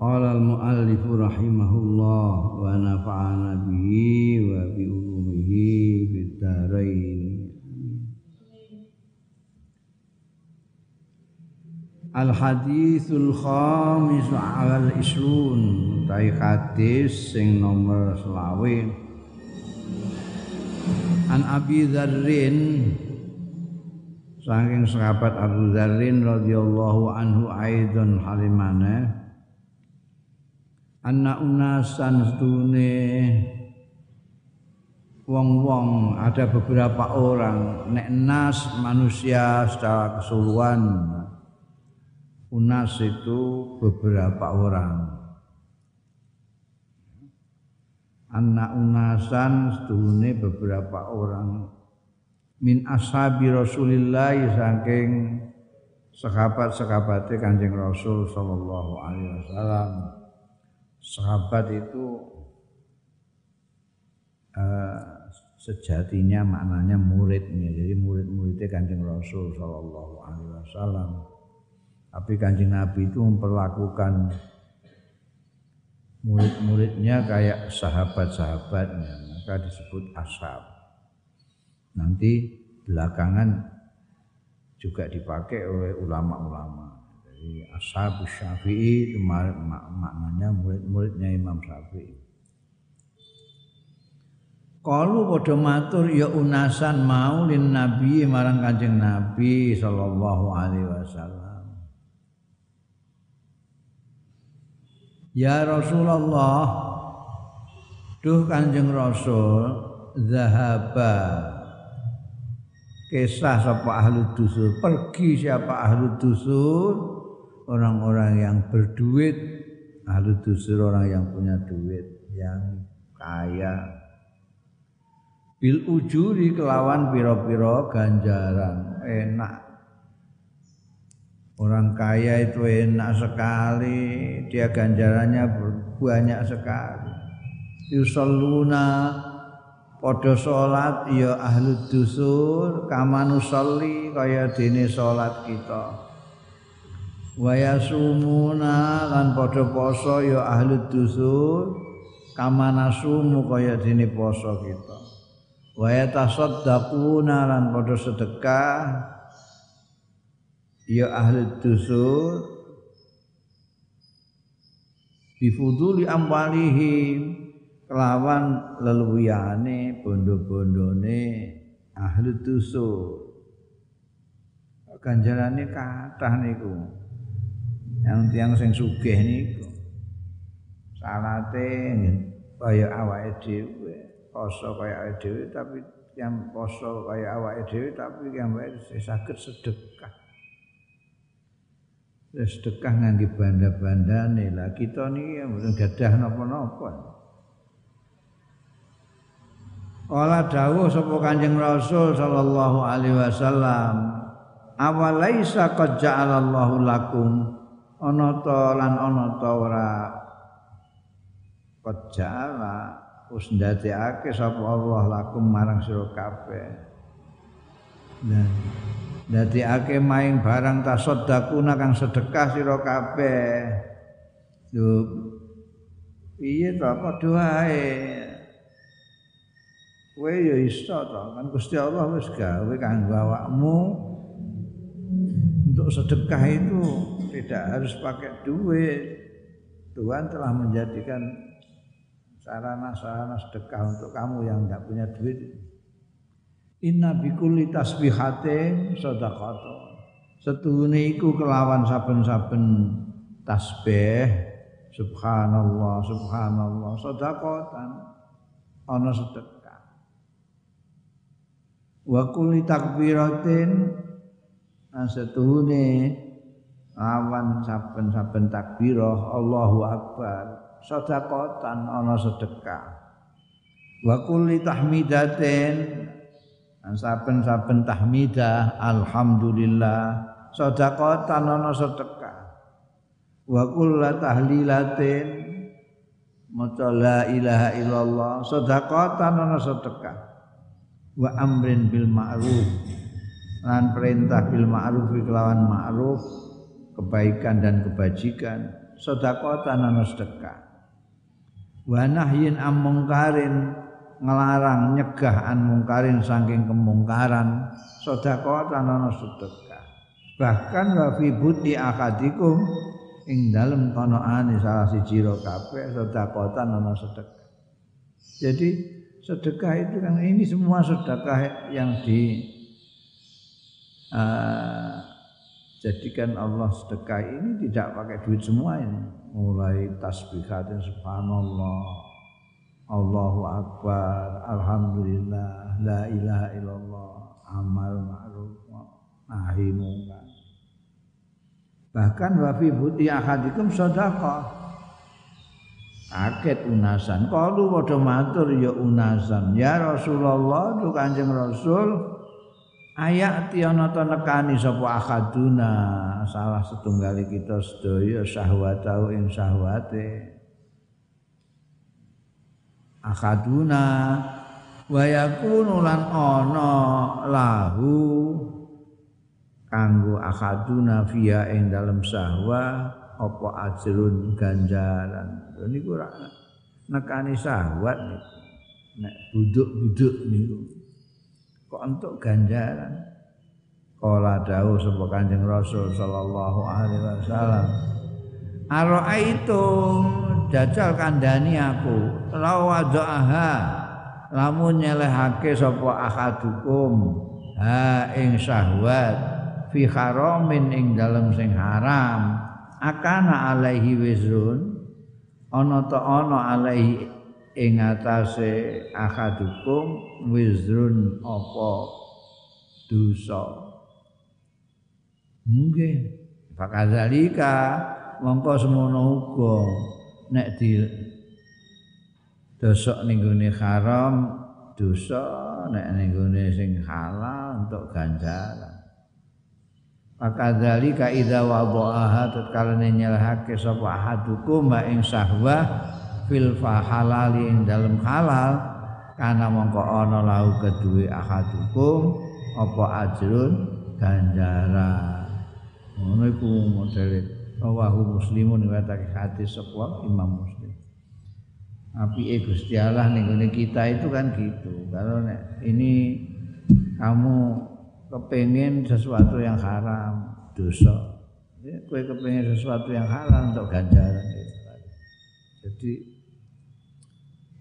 Qala al-muallif rahimahullah wa nafa'ana bihi wa bi ulumihi fid dharain. Al hadithul khamis al isrun tai hadis sing nomor selawe An Abi Dzarrin saking sahabat Abu Dzarrin radhiyallahu anhu aidon halimane anna unasan sedune. Wong-wong ada beberapa orang. Nek nas manusia secara keseluruhan. Unas itu beberapa orang. Anak unasan sedune beberapa orang. Min ashabi Rasulillah saking sahabat-sahabate Kanjeng Rasul sallallahu alaihi wasallam sahabat itu uh, sejatinya maknanya muridnya. Jadi murid-muridnya kanjeng Rasul Shallallahu Alaihi Wasallam. Tapi kanjeng Nabi itu memperlakukan murid-muridnya kayak sahabat-sahabatnya. Maka disebut ashab. Nanti belakangan juga dipakai oleh ulama-ulama jadi ashab syafi'i itu maknanya murid-muridnya Imam Syafi'i. Kalau pada matur ya unasan mau lin Nabi marang Kanjeng Nabi sallallahu alaihi wasallam. Ya Rasulullah, duh Kanjeng Rasul, zahaba kisah sapa ahlu dusur, pergi siapa ahlu dusur orang-orang yang berduit. Ahlu dusur orang yang punya duit yang kaya. Bil ujuri kelawan piro-piro ganjaran. Enak. Orang kaya itu enak sekali. Dia ganjarannya banyak sekali. Yusalluna padha salat ya ahlu dusur. Kamanusalli kaya dene salat kita Waya sumuna lan padha poso ya ahli dusur kama nasumu kaya dene poso kita. Waya tasaddaquna lan padha sedekah. Ya ahli dusur bifuduli amwalihim. Kelawan leluyane bondo-bondone ahli dusur ganjarane kathah niku yang tiang sing sugih niku. Salate kaya awake dhewe. Poso kaya awake dhewe tapi yang poso kaya awake dhewe tapi yang saged sedekah. Sedekah ngangge banda-bandane. Lah kita niki mboten gadah napa-napa. Kala dawuh sapa Kanjeng Rasul sallallahu alaihi wasallam awalaisa qad ja'alallahu lakum ana ta lan ana ta ora kejala wis ndadekake sapa Allah lakum marang sira kabeh. Nah ndadekake maing barang tasaddaquna kang sedekah sira kabeh. Yo piye to? Padha wae kowe yo iso to? Kan Gusti Allah wis gawe kanggo awakmu untuk sedekah itu tidak harus pakai duit. Tuhan telah menjadikan sarana-sarana sedekah untuk kamu yang tidak punya duit. Inna bikulli tasbihatin sedekah. Setuhune iku kelawan saben-saben tasbih subhanallah subhanallah sedekatan ana sedekah. Wa kulli takbiratin lan setuhune lawan saben-saben takbirah Allahu akbar. Sedekatan ana sedekah. Wa kulli tahmidatin. Saben-saben tahmidah alhamdulillah sedekatan ana sedekah. Wa kullu tahlilatin. Maca la ilaha illallah sedekatan ana sedekah. Wa amrin bil ma'ruf. Lan perintah bil ma'ruf kelawan ma'ruf kebaikan dan kebajikan sedekatan ana sedekah. Wa nahyin am ngelarang nyegah an mungkarin saking kemungkaran sedekatan ana sedekah. Bahkan wa fi buti akadikum ing dalem konoane salah siji ro kabeh sedekatan ana sedekah. Jadi sedekah itu kan ini semua sedekah yang di uh, jadikan Allah sedekah ini tidak pakai duit semua ini. Mulai tasbihatin subhanallah. Allahu akbar alhamdulillah la ilaha illallah amal ma'ruf nahi munkar bahkan wa fi buti ahadikum sedekah. Kaget unasan. Kalu padha matur ya unasan. Ya Rasulullah tu Kanjeng Rasul ayat ana ta nekani sapa akaduna salah setunggali kita sedaya syahwatau ing syahwate. Akaduna wa yakunu lan ana lahu kanggo akaduna via ing dalem sahwa apa ajrun ganjaran. Niku ora nekani syahwat niku. Nek buduk-buduk niku kok untuk ganjaran? Kala dawuh sapa Kanjeng Rasul sallallahu alaihi wasallam Ara'aitum jajal kandhani aku lawadaaha lamun nyelehake sapa akadukum ha ing syahwat fi haramin ing dalem sing haram akana alaihi wizrun ana ta ana alaihi ing atase akadukum wizrun apa dosa? Nggih fakadzalika mongko semono uga nek di dosok ning haram dosa nek ning sing halal untuk ganjaran Fakadzalika idza wada'aha tatkala nyelahake sapa ahadukum ing sahwah fil fahalali ing dalem halal kana mongko ana lahu kedue ahadukum apa ajrun ganjaran. Ngono iku modele. Rawahu muslimun riwayatake hadis sapa? Imam Muslim. Api Gusti Allah ning kita itu kan gitu. Kalau ini kamu kepengen sesuatu yang haram dosa ya, kue kepengen sesuatu yang halal untuk ganjaran gitu. jadi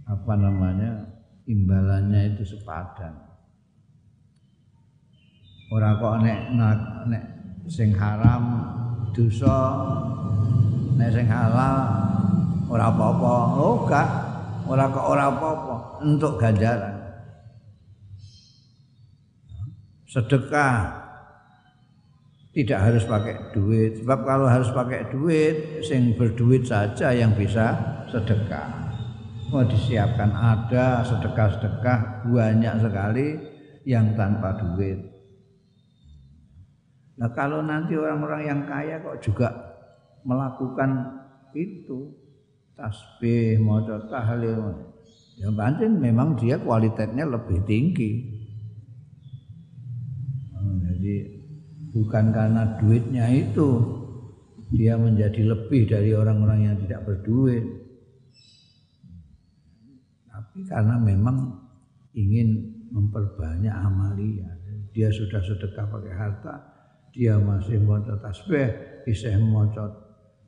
apa namanya imbalannya itu sepadan. Ora kok nek nek sing haram dosa nek sing halal ora apa-apa. Oh gak, ora kok ora apa-apa untuk ganjaran. Sedekah tidak harus pakai duit sebab kalau harus pakai duit sing berduit saja yang bisa sedekah mau disiapkan ada sedekah-sedekah banyak sekali yang tanpa duit. Nah kalau nanti orang-orang yang kaya kok juga melakukan itu tasbih, mau tahlil, ya bantin memang dia kualitasnya lebih tinggi. Oh, jadi bukan karena duitnya itu dia menjadi lebih dari orang-orang yang tidak berduit karena memang ingin memperbanyak amalia. Dia sudah sedekah pakai harta, dia masih mau tasbih, isih mau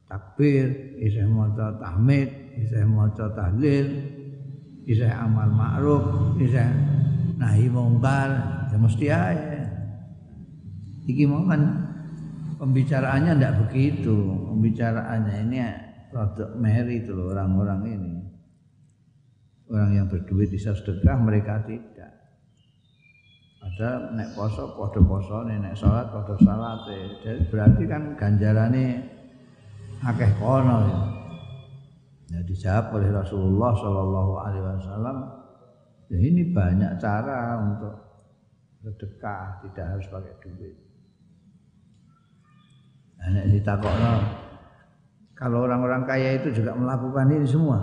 takbir, isih mau tahmid, isih mau tahlil, isih amal ma'ruf, isih nahi mungkar, ya mesti aja. Iki mau kan pembicaraannya tidak begitu, pembicaraannya ini rodok meri itu loh orang-orang ini orang yang berduit bisa sedekah mereka tidak ada nek poso padha posone nek salat padha salate jadi berarti kan ganjarane akeh kono ya. Nah, dijawab oleh Rasulullah Shallallahu Alaihi Wasallam ya ini banyak cara untuk sedekah tidak harus pakai duit. Nah, ditakokno kalau orang-orang kaya itu juga melakukan ini semua,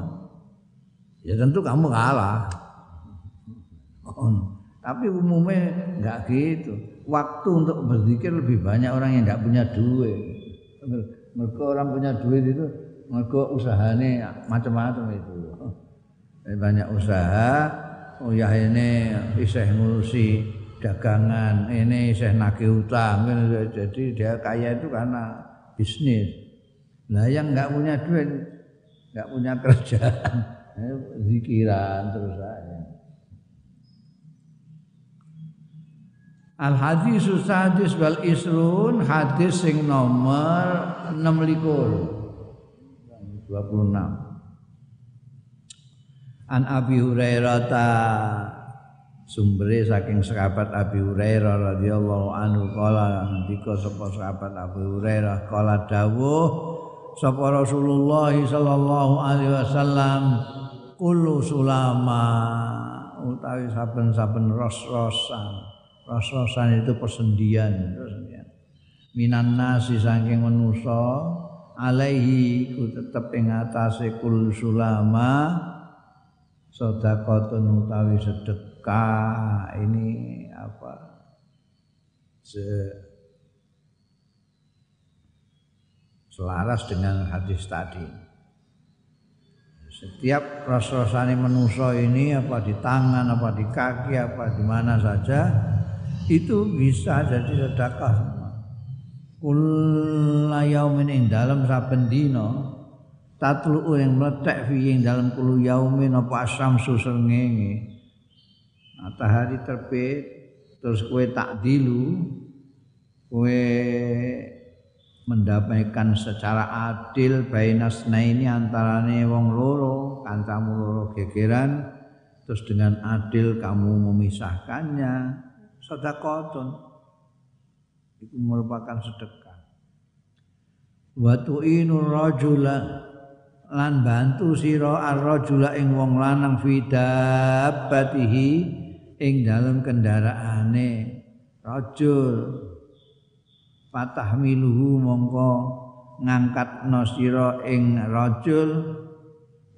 ya tentu kamu kalah. Oh, tapi umumnya nggak gitu. Waktu untuk berzikir lebih banyak orang yang nggak punya duit. Mereka orang punya duit itu mereka usahanya macam-macam itu banyak usaha oh ya ini iseh ngurusi dagangan ini iseh nagih utang jadi dia kaya itu karena bisnis nah yang nggak punya duit nggak punya kerjaan zikiran terus aja. Al hadis sadis wal isrun hadis sing nomor 26 26 An Abi Hurairah ta sumbere saking sahabat Abi Hurairah radhiyallahu anhu kala ndika sapa sahabat Abi Hurairah kala dawuh sapa Rasulullah sallallahu alaihi wasallam kullu sulama utawi saben-saben ros-rosan. Ros-rosan itu persendian persendian. Minan nasi saking manusa alaihi ku tetep ing atase kul sulama sedekah utawi sedekah. Ini apa? Se selaras dengan hadis tadi setiap ras-rasane manusia ini apa di tangan apa di kaki apa di mana saja itu bisa jadi sedekah kula yaumin ing dalem saben dina tatlu yang meletek fi ing dalem kulu yaumin apa asamsu srengenge. Matahari terbit terus kue tak dilu kue mendamaikan secara adil bainasna ini antarane wong loro kancamu loro gegeran terus dengan adil kamu memisahkannya. Sedekah itu merupakan sedekah. Wa tu'inur rajula lan bantu sira ar-rajula ing wong lanang fi dabbatihi ing dalem kendaraane rajul patah miluhu mongko ngangkat sira ing rajul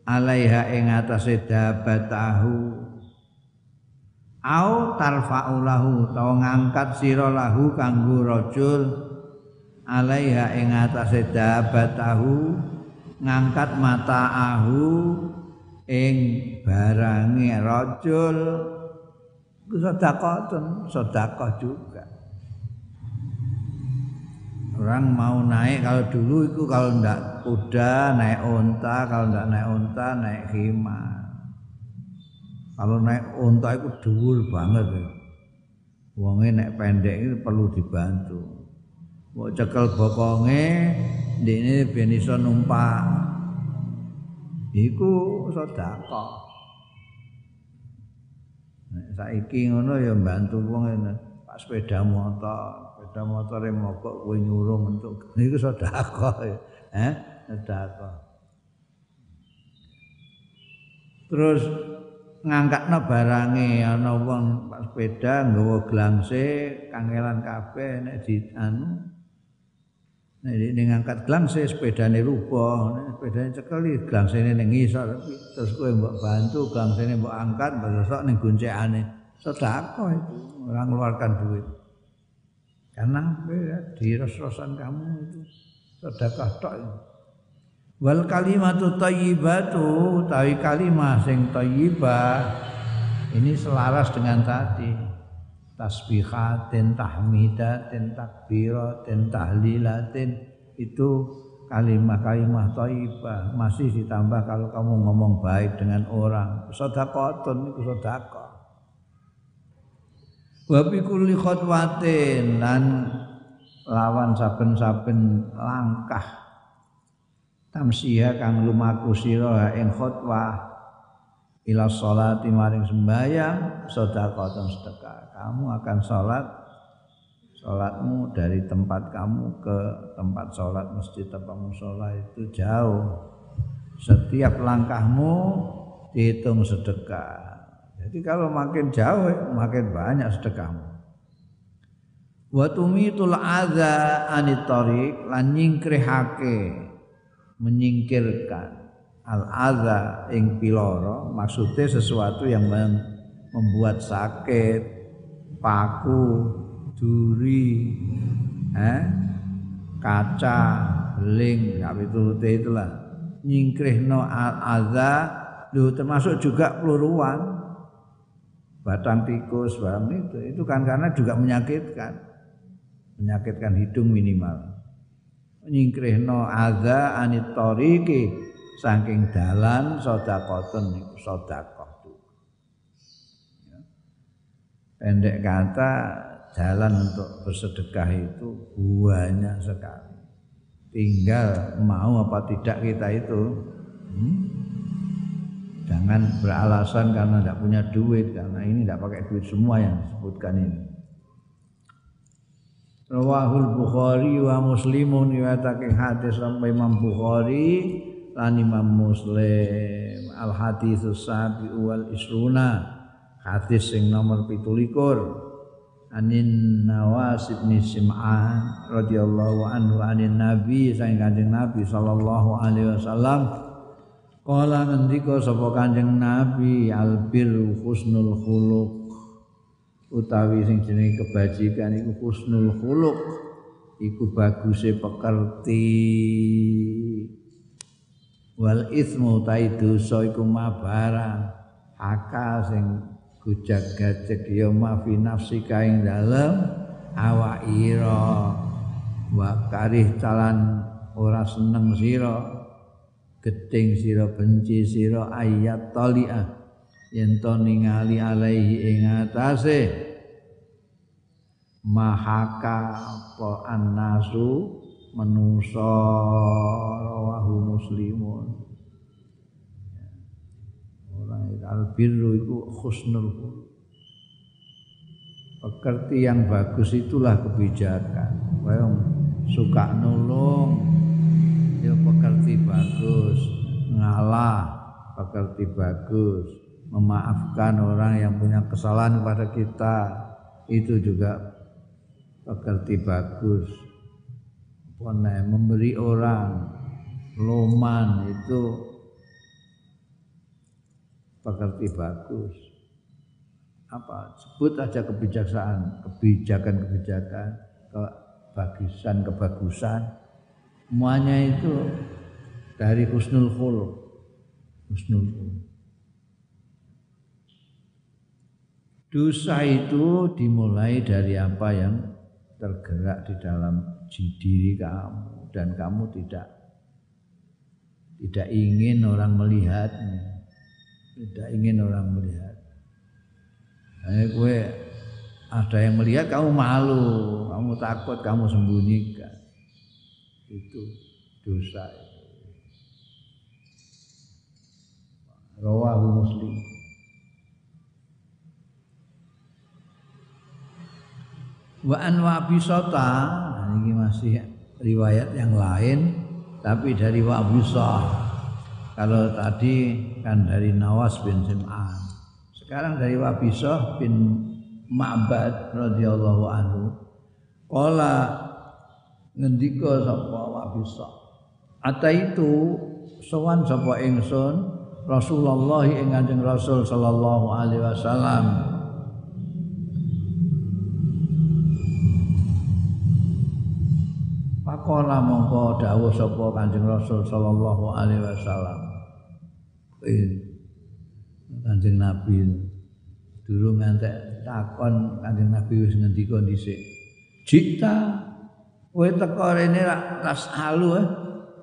alaiha ing atase dabbatahu au tarfa'u lahu utawa ngangkat sira lahu kanggo rajul alaiha ing atase dabatahu ngangkat mataahu ing barange rajul. Sedekah sedekah juga orang mau naik kalau dulu itu kalau ndak kuda naik unta kalau ndak naik unta naik khimar kalau naik unta itu dhuwur banget ya. Wonge pendek itu perlu dibantu. Mau cekel bokonge ini ben iso numpak. Iku sedekah. Nek saiki ngono ya bantu wong Pak sepeda motor, motor yang mogok kowe nyurung untuk niku sedekah ya. Eh, sedekah. Terus ngangkatno barange ana wong pak sepeda nggawa glangse kangelan kabeh nek di anu nek ini ngangkat glangse sepedane rupa nek sepedane cekeli glangsene ning ngisor terus kowe mbok bantu glangsene mbok angkat besok ning goncekane sedekah itu ora ngeluarkan duit karena ya, di ros-rosan kamu itu sedekah tok wal kalimatu thayyibatu utawi kalimah sing thayyibah ini selaras dengan tadi. Tasbihatin tahmidatin takbiratin tahlilatin itu kalimah-kalimah thayyibah masih ditambah kalau kamu ngomong baik dengan orang. Sedekahun itu sedekah wa bi kulli khotwatin lawan saben-saben langkah tamsiha kang lumaku sira ing khutbah ila sholati maring sembahyang sedekah sedekah. Kamu akan sholat sholatmu dari tempat kamu ke tempat sholat masjid tempat musola itu jauh. Setiap langkahmu dihitung sedekah jadi kalau makin jauh makin banyak sedekahmu. Wa tumitul adza anit lan nyingkrihake menyingkirkan al adza ing piloro maksudnya sesuatu yang membuat sakit paku duri eh, kaca beling ya itu itulah. Nyingkrihno al adza termasuk juga peluruan batang tikus barang itu itu kan karena juga menyakitkan. Menyakitkan hidung minimal. Nyingkrihno adza anit tariqi saking dalan sedekahun niku ya. pendek kata jalan untuk bersedekah itu banyak sekali. Tinggal mau apa tidak kita itu hmm? Jangan beralasan karena tidak punya duit karena ini tidak pakai duit semua yang disebutkan ini. Rawahul Bukhari wa Muslimun riwayatake hadis sampai Imam Bukhari lan Imam Muslim. Al hadis sabi wal isruna hadis sing nomor 17 anin Nawas bin Sim'an radhiyallahu anhu anin Nabi saing Kanjeng Nabi sallallahu alaihi wasallam Kala ngendika sapa Kanjeng Nabi albir husnul khuluq utawi sing jenenge kebajikan iku husnul khuluq iku baguse pekerti. Wal ismu tai dosa iku mabara aka sing gujak gajek ya mafi nafsi kaing dalem awak ira. Wa karih calan ora seneng sira gedeng sira benci sira ayat taliah. Yen to ningali alaihi ing atase. Mahaka apa annasu manusa rawahu muslimun. Orang albirru itu husnul pekerti yang bagus itulah kebijakan. Kaya suka nulung ya pekerti bagus ngalah pekerti bagus memaafkan orang yang punya kesalahan kepada kita. Itu juga pekerti bagus Pone, memberi orang loman itu pekerti bagus apa? Sebut aja kebijaksanaan. Kebijakan-kebijakan. Kebagusan kebagusan semuanya itu dari husnul khuluq husnul khuluq Dosa itu dimulai dari apa yang tergerak di dalam diri kamu dan kamu tidak tidak ingin orang melihatnya, tidak ingin orang melihat. Nah, gue ada yang melihat kamu malu, kamu takut, kamu sembunyikan. Itu dosa itu. Rawahu Muslim. Wa an wabisata nah ini masih riwayat yang lain tapi dari Wabisah. Kalau tadi kan dari Nawas bin Sim'an. Sekarang dari Wabisah bin Ma'bad radhiyallahu anhu. Kala ngendika sapa Wabisah. Ata itu sowan sapa ingsun Rasulullah ing Kanjeng Rasul sallallahu alaihi wasallam Pakola mongko dawuh sapa Kanjeng Rasul sallallahu alaihi wasallam. Kanjeng Nabi durung ngantek takon Kanjeng Nabi wis ngendika dhisik. Jika kowe teko rene ras alu eh.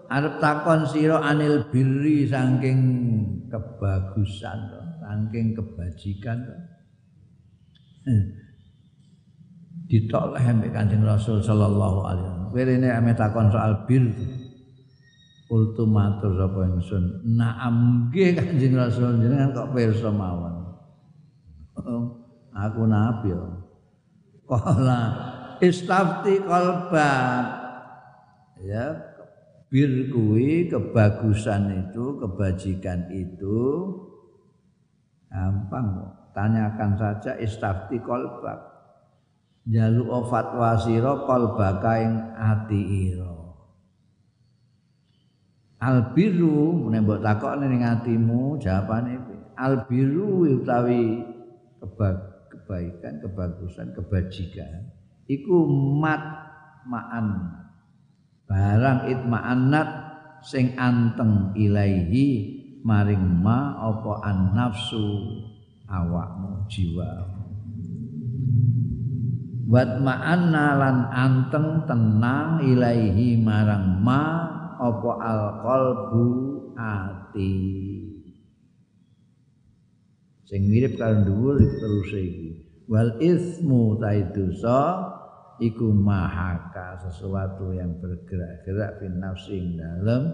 arep takon sira anil birri saking kebagusan to, saking kebajikan to. Eh. Ditoleh ambek Kanjeng Rasul sallallahu alaihi wasallam. Kowe rene ame takon soal bir. ultimatur sapa ingsun naam nggih kanjeng rasul jenengan kok pirsa mawon oh, aku nabi ya kala istafti qalbak ya bir kuwi kebagusan itu kebajikan itu gampang kok. Tanyakan saja istafti qalbak jalu fatwa sira qalbaka ing ati ira albiru menembok takok ning atimu jawabane albiru utawi kebaikan kebagusan kebajikan iku mat ma'an. Barang itma'annat sing anteng ilaihi maring ma apa an nafsu awakmu jiwa wat ma'anna lan anteng tenang ilaihi marang ma apa al qalbu ati. Sing mirip karo dhuwur terus iki. Wal ismu taidusa iku mahaka sesuatu yang bergerak-gerak fin nafsi dalam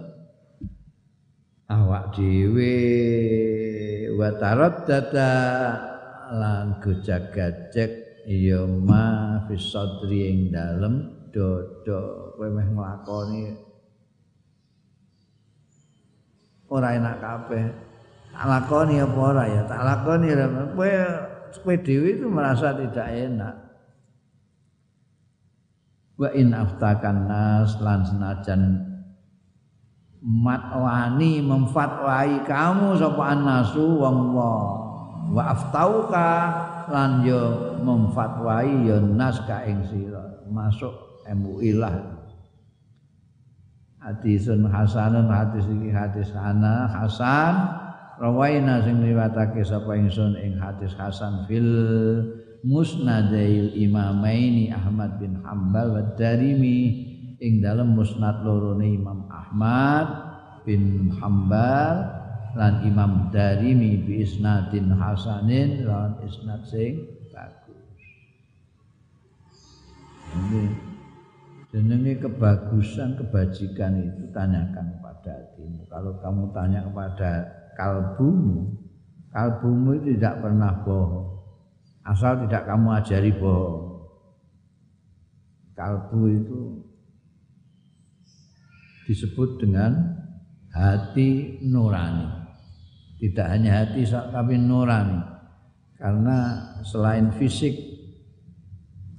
awak dhewe wa taraddada lan gojak-gajek ya ma fi sadri ing dalem dodo kowe meh nglakoni ora enak kabeh. Tak lakoni apa ora ya? Tak lakoni kowe kowe dhewe itu merasa tidak enak. Wa in aftakan nas lan senajan matwani memfatwai kamu sapa annasu wong wa aftauka lan yo memfatwai yo nas ka ing sira masuk MUI lah. Hadisun hasanun hadis iki hadis ana hasan. Rawaina sing riwayatake sapa ingsun ing hadis hasan fil musnadail imamaini Ahmad bin Hambal wa Darimi. Ing dalam musnad lorone Imam Ahmad bin Hambal lan Imam Darimi bi isnadin hasanin lan isnad sing bagus. Ini jenenge kebagusan kebajikan itu tanyakan kepada hatimu. Kalau kamu tanya kepada kalbumu kalbumu tidak pernah bohong asal tidak kamu ajari bohong kalbu itu disebut dengan hati nurani. Tidak hanya hati tapi nurani. Karena selain fisik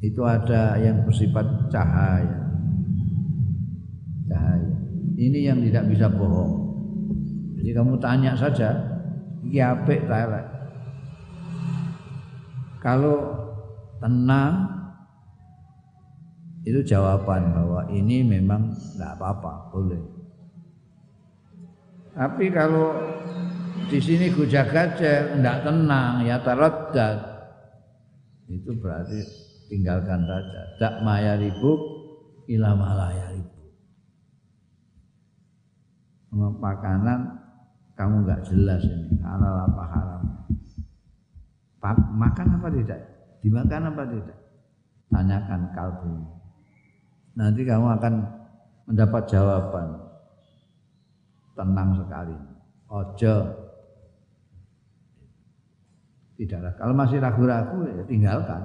itu ada yang bersifat cahaya. Cahaya. Ini yang tidak bisa bohong. Jadi kamu tanya saja, iki apik ta Kalau tenang itu jawaban bahwa ini memang tidak apa-apa, boleh. Tapi kalau di sini gujak gajah tidak tenang ya taraddat itu berarti tinggalkan saja. Tak maya ribuk ilah malaya ribuk makanan kamu nggak jelas ini halal apa haram makan apa tidak? Dimakan apa tidak? Tanyakan kalbu. Nanti kamu akan mendapat jawaban. Tenang sekali. Ojo. Tidaklah. Kalau masih ragu-ragu ya tinggalkan.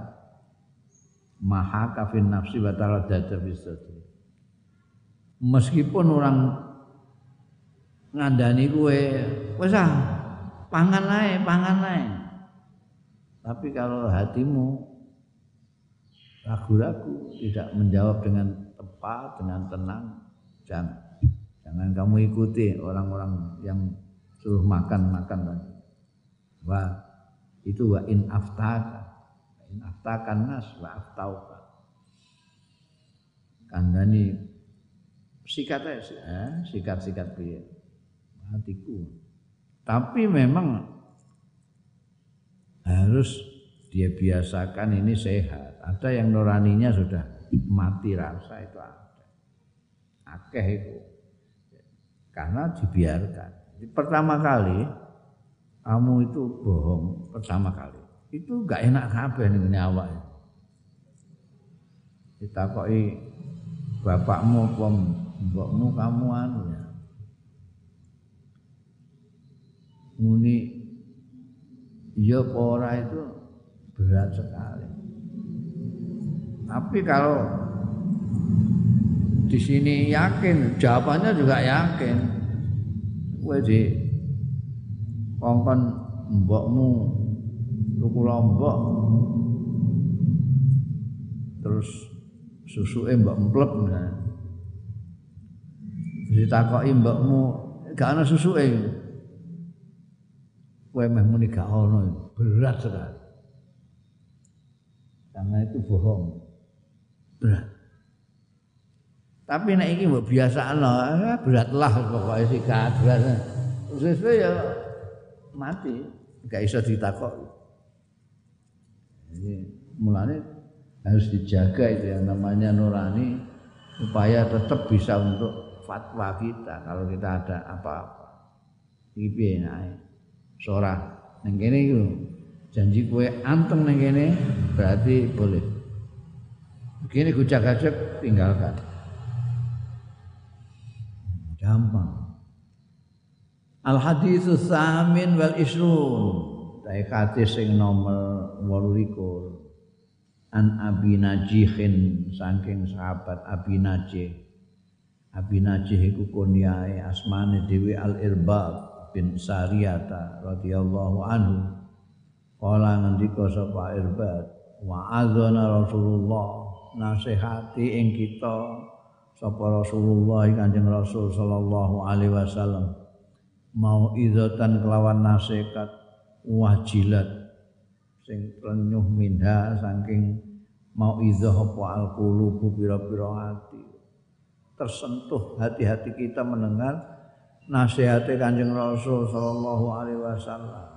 Maha kafin nafsi wa taradada meskipun orang ngandani kue wis ah pangan ae pangan ae tapi kalau hatimu ragu-ragu tidak menjawab dengan tepat dengan tenang jangan jangan kamu ikuti orang-orang yang suruh makan makan tadi. Wah itu wa in aftaka in aftakan nas wa aftauka. Kandani sikat aja eh, sikat sikat piye? Hatiku. Tapi memang harus dia biasakan ini sehat. Ada yang nuraninya sudah mati rasa itu ada. Akeh itu. Karena dibiarkan. Pertama kali kamu itu bohong pertama kali. Itu gak enak kabeh ini awak. i bapakmu pom mbokmu kamu anu ya. Muni iya apa itu berat sekali. Tapi kalau di sini yakin, jawabannya juga yakin. Kowe di kongkon mbokmu tuku lombok terus susuke mbok emplep nah. Ditakoki mbokmu gak ana susuke. Kowe meh muni gak ono, berat sekali. Karena itu bohong. Berat. Tapi nek iki mbok biasakno, eh, beratlah pokoke sikat berat. Sesuai ya mati, gak iso ditakok. Jadi mulane harus dijaga itu yang namanya nurani supaya tetap bisa untuk fatwa kita kalau kita ada apa-apa. Iki piye? Sora. Ning kene janji kue anteng kene berarti boleh. Begini gujak-gajak tinggalkan. Gampang. Al hadis samin wal isrun tai hadis sing nomor 28 an abi najihin saking sahabat abi najih. Abi najih iku kunyae asmane dewi al irbab bin sariyata radhiyallahu anhu. Kala ngendika sapa irbad wa azana rasulullah nasihati ing kita sapa Rasulullah Kanjeng Rasul sallallahu alaihi wasallam mau idzatan kelawan nasihat wajilat sing renyuh minha saking mau idzah apa alqulubu pira-pira hati tersentuh hati-hati kita mendengar nasihatnya Kanjeng Rasul sallallahu alaihi wasallam.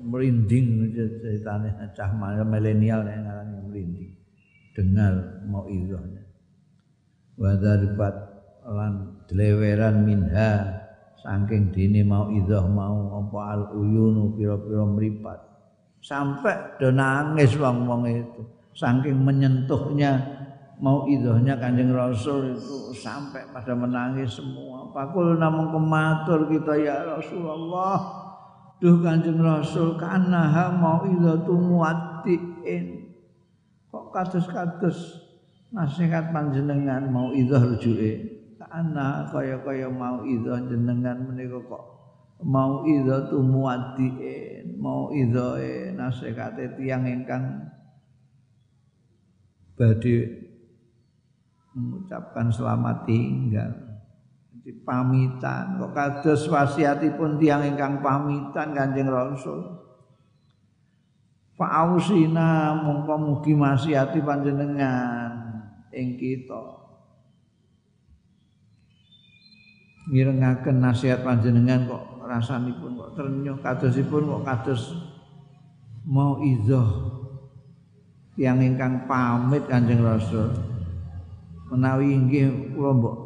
Merinding ceritanya cah milenial yang ngarani merinding. Dengar mau izahnya wadaribat lan deleweran minha saking dini mau izah mau apa al uyunu pira-pira mripat. Sampai do nangis wong-wong itu saking menyentuhnya mau idahnya kanjeng rasul itu sampai pada menangis semua. Pakul namun kematur kita ya Rasulullah. Duh kanjeng rasul karena mau idatu muatiin kok kados-kados nasihat panjenengan mau idzah rujuke? Ana kaya-kaya mau idzah jenengan menika kok mau idzah tu muaddiin mau idzahe nasihate tiyang ingkang badhe mengucapkan selamat tinggal Jadi pamitan kok kados wasiatipun tiang ingkang pamitan Kanjeng Rasul Fa'ausina mongko mugi masihati panjenengan ing kita. Mirengaken nasihat panjenengan kok rasanipun kok ternyuh kadosipun kok kados mau izoh yang ingkang pamit Kanjeng Rasul. Menawi inggih kula mbok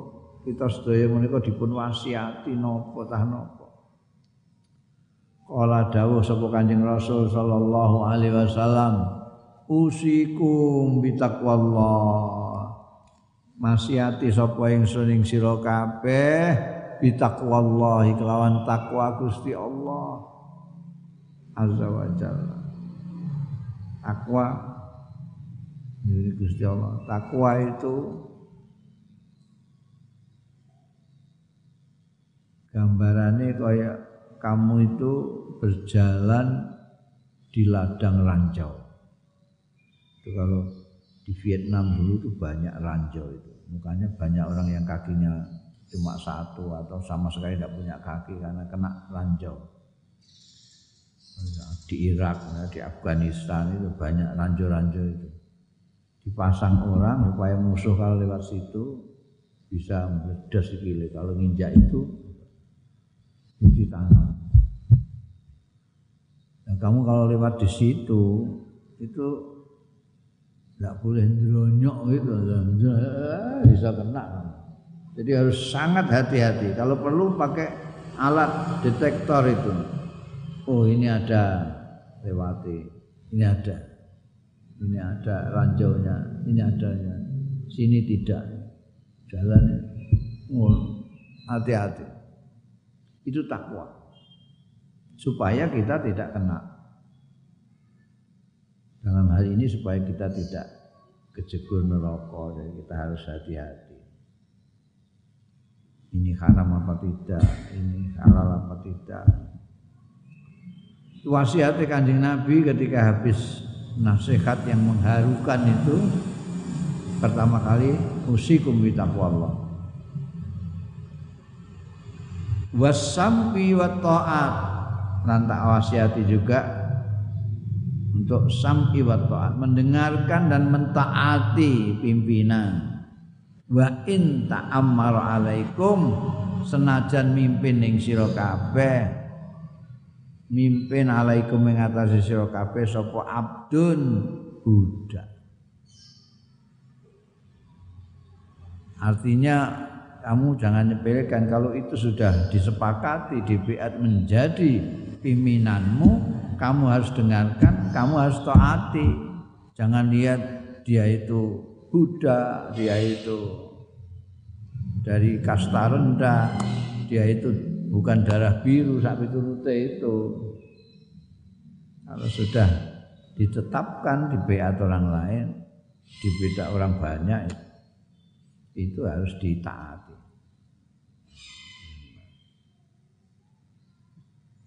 kita sedaya menika dipun wasiati napa tah napa. Kala dawuh sapa Kanjeng Rasul sallallahu alaihi wasallam, usikum bitaqwallah. Masiati sapa ingsun ing sira kabeh bitaqwallah kelawan takwa Gusti Allah azza wa jalla. Takwa Gusti Allah. Takwa itu gambarannya kayak kamu itu berjalan di ladang ranjau. Itu kalau di Vietnam dulu itu banyak ranjau itu. Mukanya banyak orang yang kakinya cuma satu atau sama sekali tidak punya kaki karena kena ranjau. Di Irak, di Afghanistan itu banyak ranjau-ranjau itu. Dipasang orang supaya musuh kalau lewat situ bisa meledas sikile. Kalau nginjak itu di tanah. Dan kamu kalau lewat di situ itu tidak boleh nyeronyok gitu, bisa kena. Jadi harus sangat hati-hati. Kalau perlu pakai alat detektor itu. Oh ini ada lewati, ini ada, ini ada ranjaunya, ini adanya, sini tidak. Jalan, hati-hati. Itu takwa. Supaya kita tidak kena. Dalam hal ini supaya kita tidak kejegur neraka, jadi kita harus hati-hati. Ini haram apa tidak, ini halal apa tidak. Wasiat kanjeng Nabi ketika habis nasihat yang mengharukan itu pertama kali usikum bi taqwallah wasampi wa ta'at. Lan tak wasiati juga untuk sam'i wa ta'at. Mendengarkan dan mentaati pimpinan. Wa in ta'ammar alaikum senajan mimpin ning sira kabeh. Mimpin alaikum ing atase sira kabeh sapa abdun budak. Artinya kamu jangan nyepelekan. Kalau itu sudah disepakati DPR menjadi pimpinanmu kamu harus dengarkan kamu harus taati. Jangan lihat dia itu Buddha dia itu dari kasta rendah dia itu bukan darah biru sapi turute itu. Kalau sudah ditetapkan di BA orang lain di beda orang banyak itu harus ditaati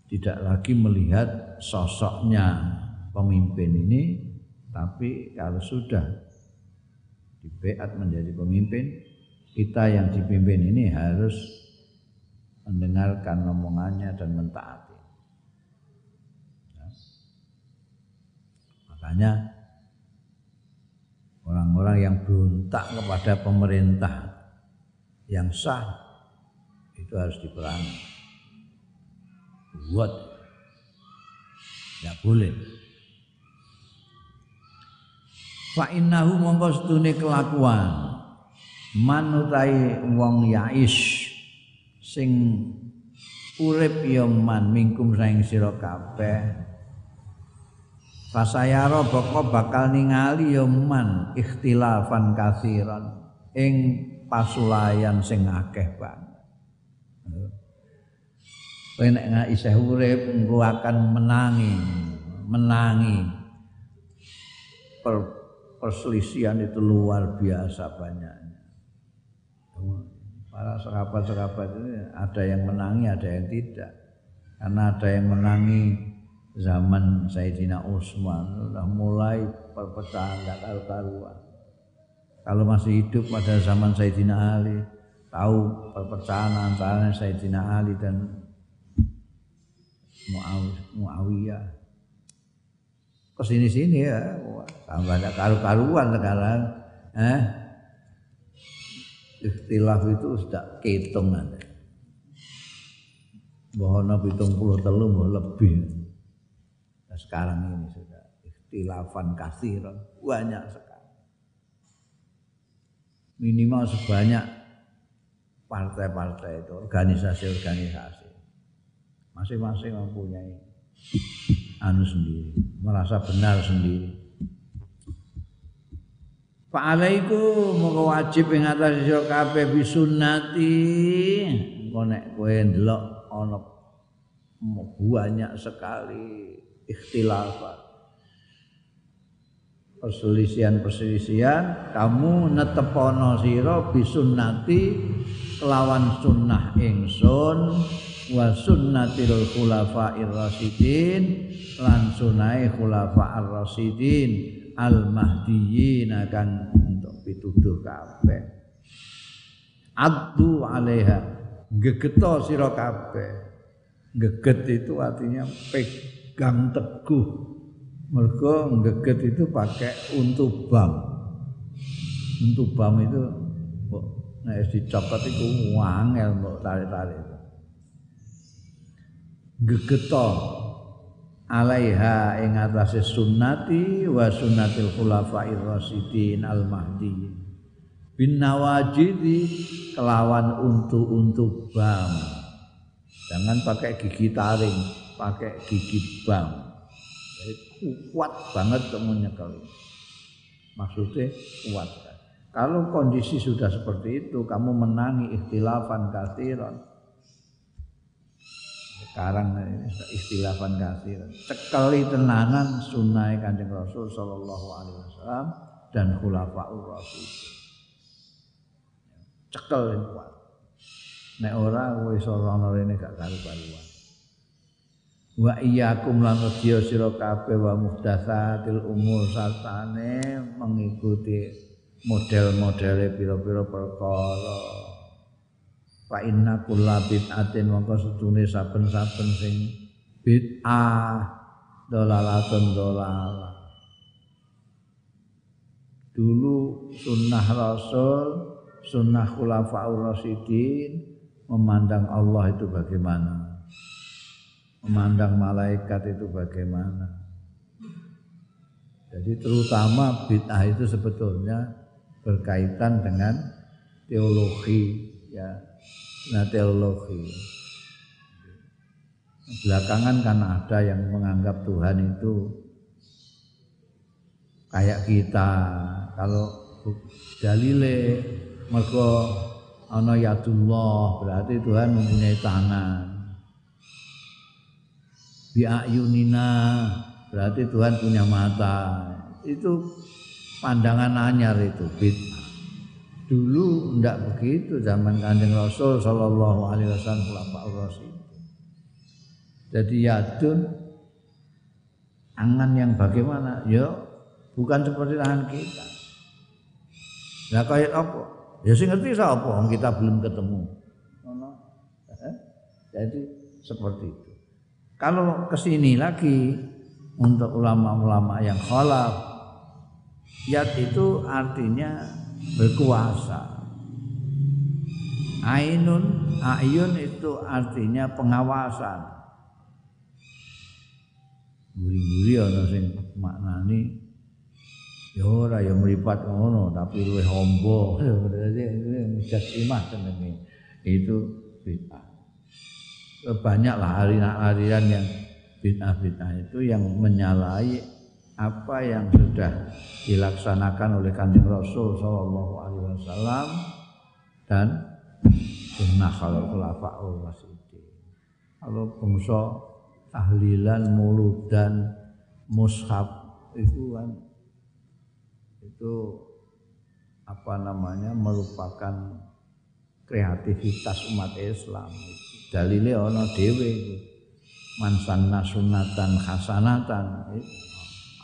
tidak lagi melihat sosoknya pemimpin ini tapi kalau sudah dibeat menjadi pemimpin kita yang dipimpin ini harus mendengarkan omongannya dan mentaati ya. makanya orang-orang yang berontak kepada pemerintah yang sah itu harus diperangi buat. Tidak boleh. Fa innahu mongko setune kelakuan. Manutai wong yais sing urip ya man mingkum saing sira kabeh. Fasayara boko bakal ningali ya man ikhtilafan kasiran ing pasulayan sing akeh banget Kowe nek isih urip engko akan menangi, menangi. Per, perselisihan itu luar biasa banyaknya. Para sahabat-sahabat ini ada yang menangi, ada yang tidak. Karena ada yang menangi zaman Sayyidina Utsman sudah mulai perpecahan tidak karu-karuan. Kalau masih hidup pada zaman Sayyidina Ali, tahu perpecahan antara Sayyidina Ali dan Muawiyah. Ke sini sini ya? Tambah ada karu-karuan sekarang. Eh? Ikhtilaf itu sudah kehitung ada bahwa pitung puluh telur lebih. Nah, sekarang ini sudah ikhtilafan kasiran. Banyak sekali. Minimal sebanyak partai-partai itu organisasi-organisasi masing-masing mempunyai anu sendiri, merasa benar sendiri. Fa'alaiku moko wajib ing atas sira kabeh bisunnati. Engko nek kowe ndelok ana banyak sekali ikhtilafat. Perselisihan-perselisihan kamu netepono sira bisunnati kelawan sunnah ingsun wa sunnatil khulafa'ir rasyidin lan sunai khulafa'ir rasyidin al mahdiyyin akan untuk pituduh kabeh. Abdu alaiha gegeto sira kabeh. Geget itu artinya pegang teguh. Mergo geget itu pakai untuk bam. Untuk bam itu nek dicopot itu wangel mbok tarik-tarik gegeto alaiha ing atase sunnati wa sunnatil khulafair rasyidin al mahdi bin nawajidi kelawan untu-untu bam. Jangan pakai gigi taring pakai gigi bam. Jadi kuat banget temunya kalau maksudnya kuat. Kalau kondisi sudah seperti itu kamu menangi ikhtilafan kathiran sekarang istilahkan kasir cekali tenanan sunnah kanjeng Rasul Sallallahu Alaihi Wasallam dan khulafaur Rasul cekel kuat. Nek ora wis ora rene gak karu-karuan. Wa iyyakum lan wedya sira kabeh wa muhdatsatil umur sartane mengikuti model-modele pira-pira perkara Fa inna kulla bid'atin mongko sedune saben-saben sing bid'ah dolalatun dolalah. Dulu sunnah Rasul, sunnah khulafaur rasyidin memandang Allah itu bagaimana? Memandang malaikat itu bagaimana? Jadi terutama bid'ah itu sebetulnya berkaitan dengan teologi ya nah teologi belakangan kan ada yang menganggap Tuhan itu kayak kita. Kalau dalile mergo ana yadullah berarti Tuhan mempunyai tangan. Biayunina berarti Tuhan punya mata. Itu pandangan anyar itu bid'ah Dulu ndak begitu zaman Kanjeng Rasul sallallahu alaihi wasallam khulafaur rasyid. Jadi yadun angan yang bagaimana? Ya bukan seperti tangan kita. Lah kayak apa? Ya sing ngerti sapa kita belum ketemu. Eh? Jadi seperti itu. Kalau ke sini lagi untuk ulama-ulama yang khalaf, yat itu artinya berkuasa. Ainun, ayun itu artinya pengawasan. Guri-guri ana sing maknani ya ora ya mripat ngono tapi luwih hombo. Mujasimah jenenge. Itu bid'ah. Banyaklah aliran yang bid'ah-bid'ah itu yang menyalahi apa yang sudah dilaksanakan oleh kanjeng Rasul Shallallahu Alaihi Wasallam dan sunnah kalau khulafaul rasyidin. Kalau bangsa tahlilan, mulut dan mushaf itu kan itu apa namanya merupakan kreativitas umat Islam. Dalilnya ono dewe man sanna sunatan hasanatan itu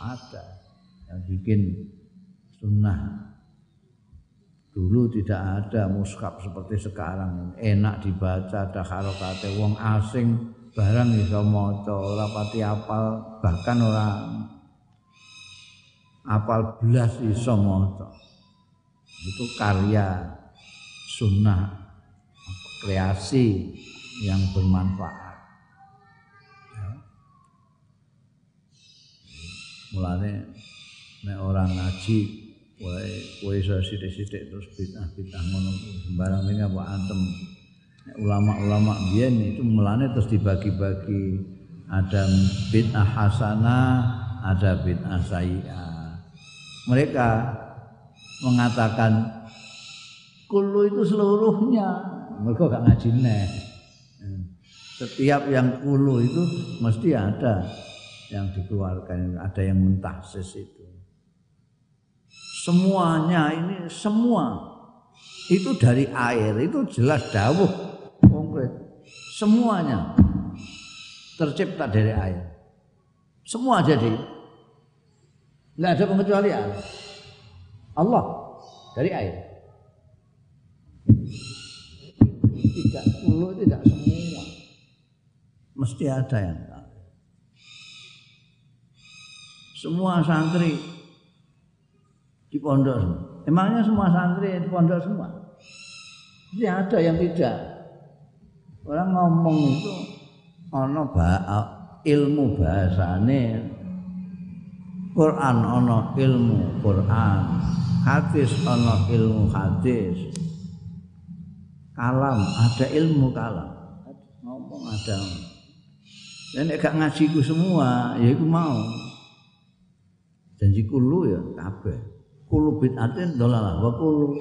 ada yang bikin sunnah. Dulu tidak ada muskap seperti sekarang enak dibaca ada harokate wong asing barang iso maca ora apal bahkan orang apal belas iso maca. Itu karya sunnah kreasi yang bermanfaat mulane nek orang ngaji wae kowe iso sithik-sithik terus bid'ah-bid'ah ngono. Sembarang ini apa antem? Ulama-ulama biyen itu mulane terus dibagi-bagi. Ada bid'ah hasanah ada bid'ah sayyi'ah. Mereka mengatakan kulu itu seluruhnya. Mereka gak ngaji neh setiap yang kulu itu mesti ada yang dikeluarkan ada yang mentahsis itu. Semuanya ini semua. Itu dari air itu jelas dawuh konkret. Semuanya tercipta dari air. Semua jadi. Nggak ada pengecualian. Allah dari air. Tidak perlu tidak semua. Mesti ada yang semua santri di pondok Emangnya semua santri di pondok semua? Jadi ada yang tidak. Orang ngomong itu ono ilmu bahasane Quran ono ilmu Quran, hadis ono ilmu hadis. Kalam ada ilmu kalam. Ngomong ada. Dan gak ngajiku semua, ya aku mau janji kulu ya kabeh. Kulu bid'atin dolalah wa kulu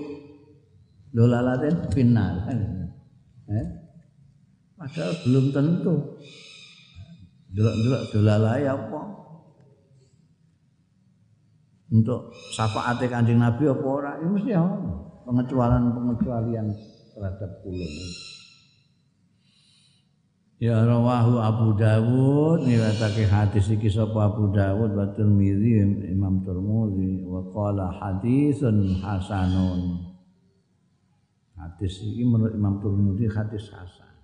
dolalatin finnar. Kan eh? padahal belum tentu. Delok-delok dolalai apa? Untuk syafaat kanjeng Nabi apa ora? Ya mesti ya pengecualian pengecualian terhadap kulun Ya rawahu Abu Dawud niwatake hadis iki sapa Abu Dawud wa Tirmizi Imam Tirmizi wa qala hadisun hasanun. Hadis ini menurut Imam Tirmizi hadis hasan.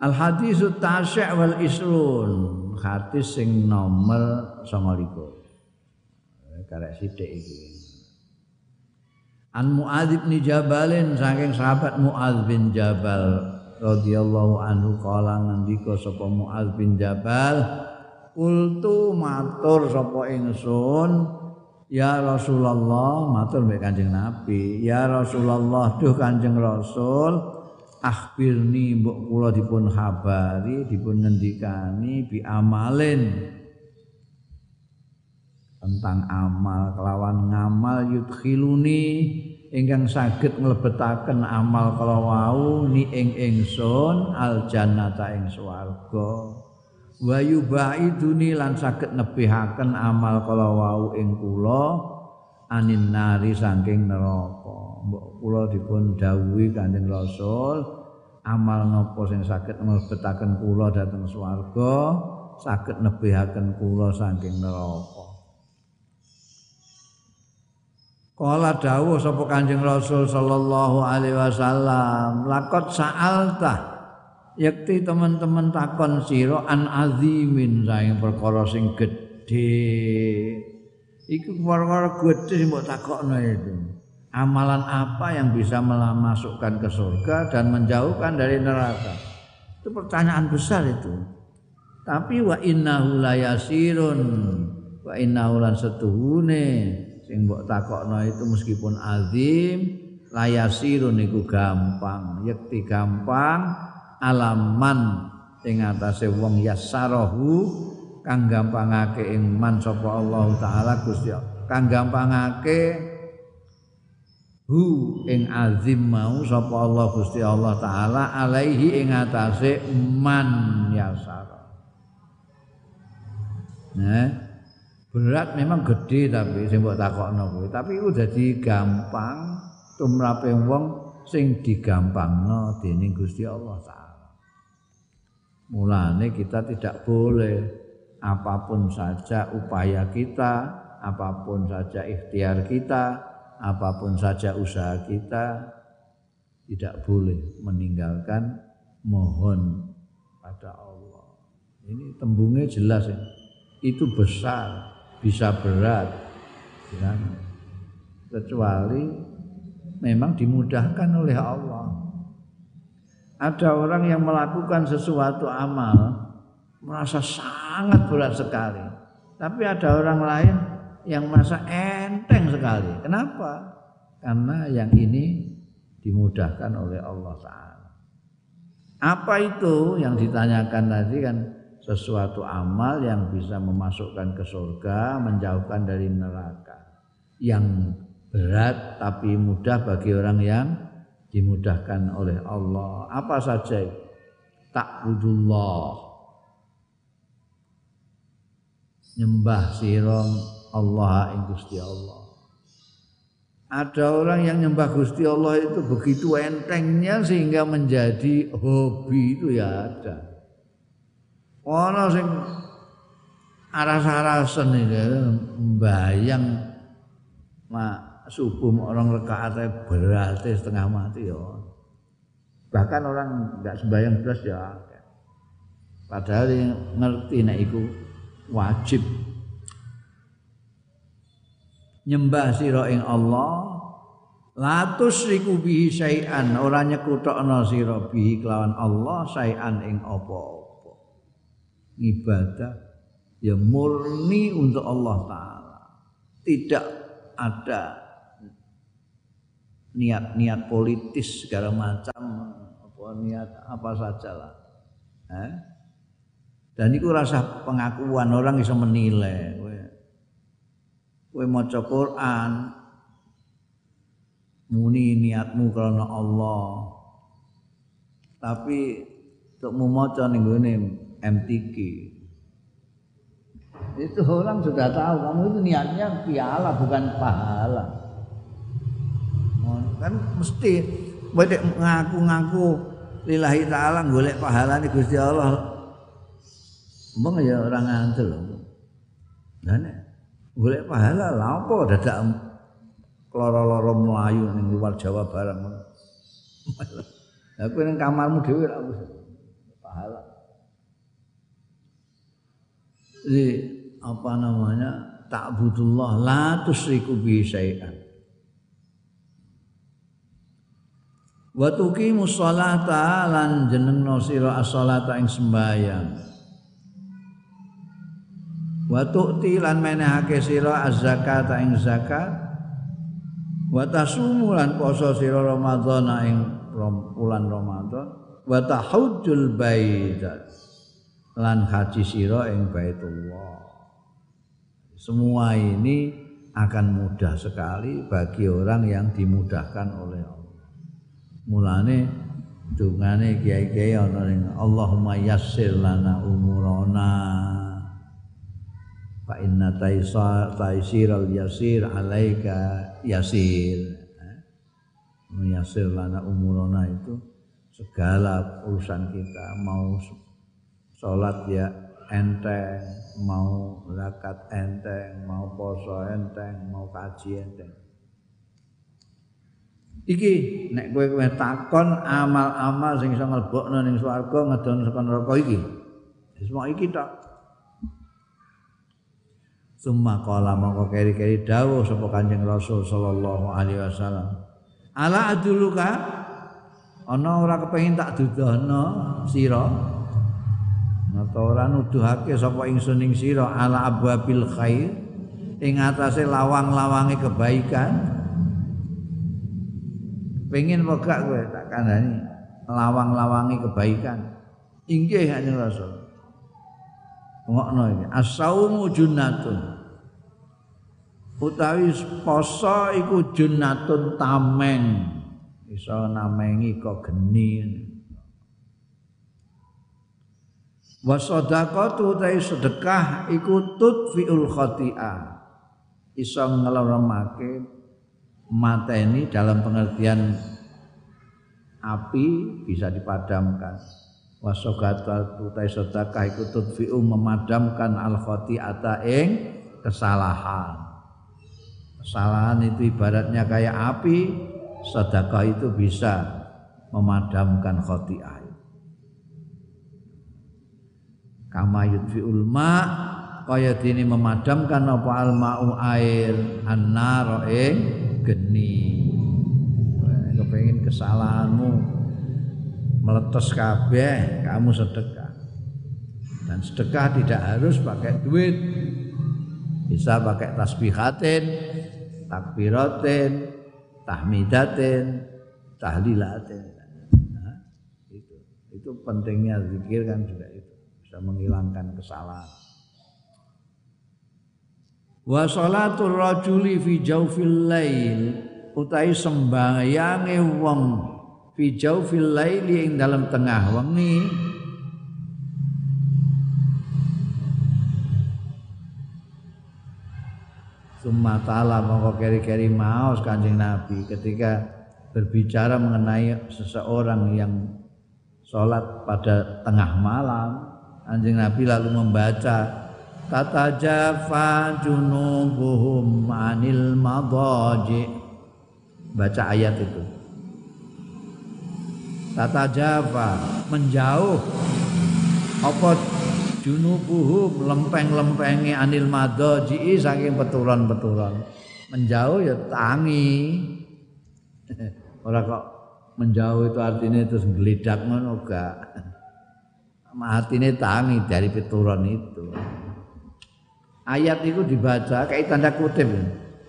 Al hadisu tasy' wal isrun hadis sing nomor 29 karek sithik iki. An Muadz bin Jabalin saking sahabat Muadz bin Jabal radhiyallahu anhu kala ngendika sapa Muaz bin Jabal Kultu matur sapa ingsun Ya Rasulullah matur mbek Kanjeng Nabi Ya Rasulullah duh Kanjeng Rasul akhbirni mbok kula dipun habari dipun ngendikani bi amalin. Tentang amal kelawan ngamal yudkhiluni ingkang saged nglebetaken amal kala wau ni ing ingsun al jannata ing swarga. Wa yubaiduni lan saged nebihaken amal kala wau ing kula anin nari saking neraka. Mbok kula dipun dawuhi Kanjeng Rasul amal napa sing saged nglebetaken kula dhateng swarga saged nebihaken kula saking neraka Kala dawuh sapa Kanjeng Rasul sallallahu alaihi wasallam, lakot sa'alta yakti teman-teman takon sira an azimin saing perkara sing gedhe. Iku perkara gedhe sing mbok takokno itu. Amalan apa yang bisa memasukkan ke surga dan menjauhkan dari neraka? Itu pertanyaan besar itu. Tapi wa innahu layasirun wa innahu lan setuhune sing mbok takokno itu meskipun azim layasiru niku gampang yekti gampang alaman ing atase wong yasarahu kang gampangake ing man sapa Allah taala Gusti kang gampangake hu ing azim mau sapa Allah Gusti Allah taala alaihi ing atase man yasara nah berat memang gede tapi sing mbok takokno kuwi. Tapi iku dadi gampang tumrape wong sing digampangno dening Gusti Allah taala. Mulane kita tidak boleh apa pun saja upaya kita apa pun saja ikhtiar kita apa pun saja usaha kita tidak boleh meninggalkan mohon pada Allah. Ini tembungnya jelas ya. Itu besar bisa berat ya. kecuali memang dimudahkan oleh Allah. Ada orang yang melakukan sesuatu amal merasa sangat berat sekali. Tapi ada orang lain yang merasa enteng sekali. Kenapa? Karena yang ini dimudahkan oleh Allah Ta'ala. Apa itu yang ditanyakan tadi kan sesuatu amal yang bisa memasukkan ke surga, menjauhkan dari neraka. Yang berat tapi mudah bagi orang yang dimudahkan oleh Allah. Apa saja takbudullah. Nyembah sirom Allah ing Gusti Allah. Ada orang yang nyembah Gusti Allah itu begitu entengnya sehingga menjadi hobi itu ya ada ana sing aras-arasen iki mbayang mak subuh orang rekaat berarti setengah mati ya. Bahkan orang enggak sembahyang belas ya. Padahal yang ngerti nek iku wajib nyembah sira ing Allah la tusriku bihi syai'an ora nyekutokno sira bihi kelawan Allah syai'an ing apa ibadah ya murni untuk Allah taala. Tidak ada niat-niat politis segala macam apa niat apa sajalah. Eh? Dan itu rasa pengakuan orang bisa menilai. Kowe maca Quran muni niatmu karena Allah. Tapi untuk maca ning MTQ. Itu orang sudah tahu kamu itu niatnya piala bukan pahala. Kan mesti ngaku-ngaku lillahi taala golek pahala nih Gusti Allah. Mbang ya orang ngantel. Lah nek golek pahala lha apa dadak loro-loro melayu ning luar Jawa barang. Aku ning kamarmu dhewe ra pahala. Jadi apa namanya? Ta'budullah la tusyriku bi syai'an. Wa tuqimu sholata lan jenengno sira as-sholata ing sembahyang. Wa tu'ti lan menehake sira az-zakata ing zakat. Wa tasumu lan poso sira Ramadan ing bulan Ramadan. Wa tahujjul baita lan haji sira ing Baitullah. Semua ini akan mudah sekali bagi orang yang dimudahkan oleh Allah. Mulane dungane kiai-kiai ana ning Allahumma yassir lana umurana. Fa inna taisiral yasir alaika yasir. Yasir lana umurana itu segala urusan kita mau sholat ya enteng, mau zakat enteng, mau poso enteng, mau kaji enteng. Iki nek kowe kowe takon amal-amal sing iso nglebokno ning swarga ngedon saka neraka iki. Semua iki tok. Summa qala mongko keri-keri dawuh sapa Kanjeng Rasul sallallahu alaihi wasallam. Ala aduluka ana ora kepengin tak dudono sira atau ora nuduhake sapa ingsun ing sira ala abwabil khair ing atase lawang-lawange kebaikan. Pengen megak kowe tak kandhani lawang-lawange kebaikan. Inggih kanjeng rasul. Ngokno iki asaumu junnatun. Utawi poso iku junnatun tameng. Iso namengi kok geni wa sadaqatu ta sedekah iku tudfiul khati'ah. Iso ngeleremake mateni dalam pengertian api bisa dipadamkan. Wa sadaqatu ta sedekah iku tudfiu memadamkan al khati'ata ing kesalahan. Kesalahan itu ibaratnya kayak api sedekah itu bisa memadamkan khati'ah kama yudfiul ma kaya dene memadamkan apa al ma'u air annar ing geni. Kepengin kesalahanmu meletus kabeh kamu sedekah. Dan sedekah tidak harus pakai duit. Bisa pakai tasbihatin takbiratin tahmidatin tahlilatin. Nah, itu. Itu pentingnya zikir kan juga bisa menghilangkan kesalahan. Wa salatul rajuli fi jawfil lail utai sembahyange wong fi jawfil lail ing dalam tengah wengi Summa ta'ala mongko keri-keri maos kanjeng Nabi ketika berbicara mengenai seseorang yang sholat pada tengah malam Anjing Nabi lalu membaca Tata jafa junubuhum anil madaji. Baca ayat itu. Tata jafa menjauh. Apa junubuhum lempeng-lempengi anil madaji saking peturan-peturan menjauh ya tangi. Orang kok menjauh itu artinya terus gelidak ngono gak ini tangi dari pituron itu. Ayat itu dibaca kayak tanda kutip.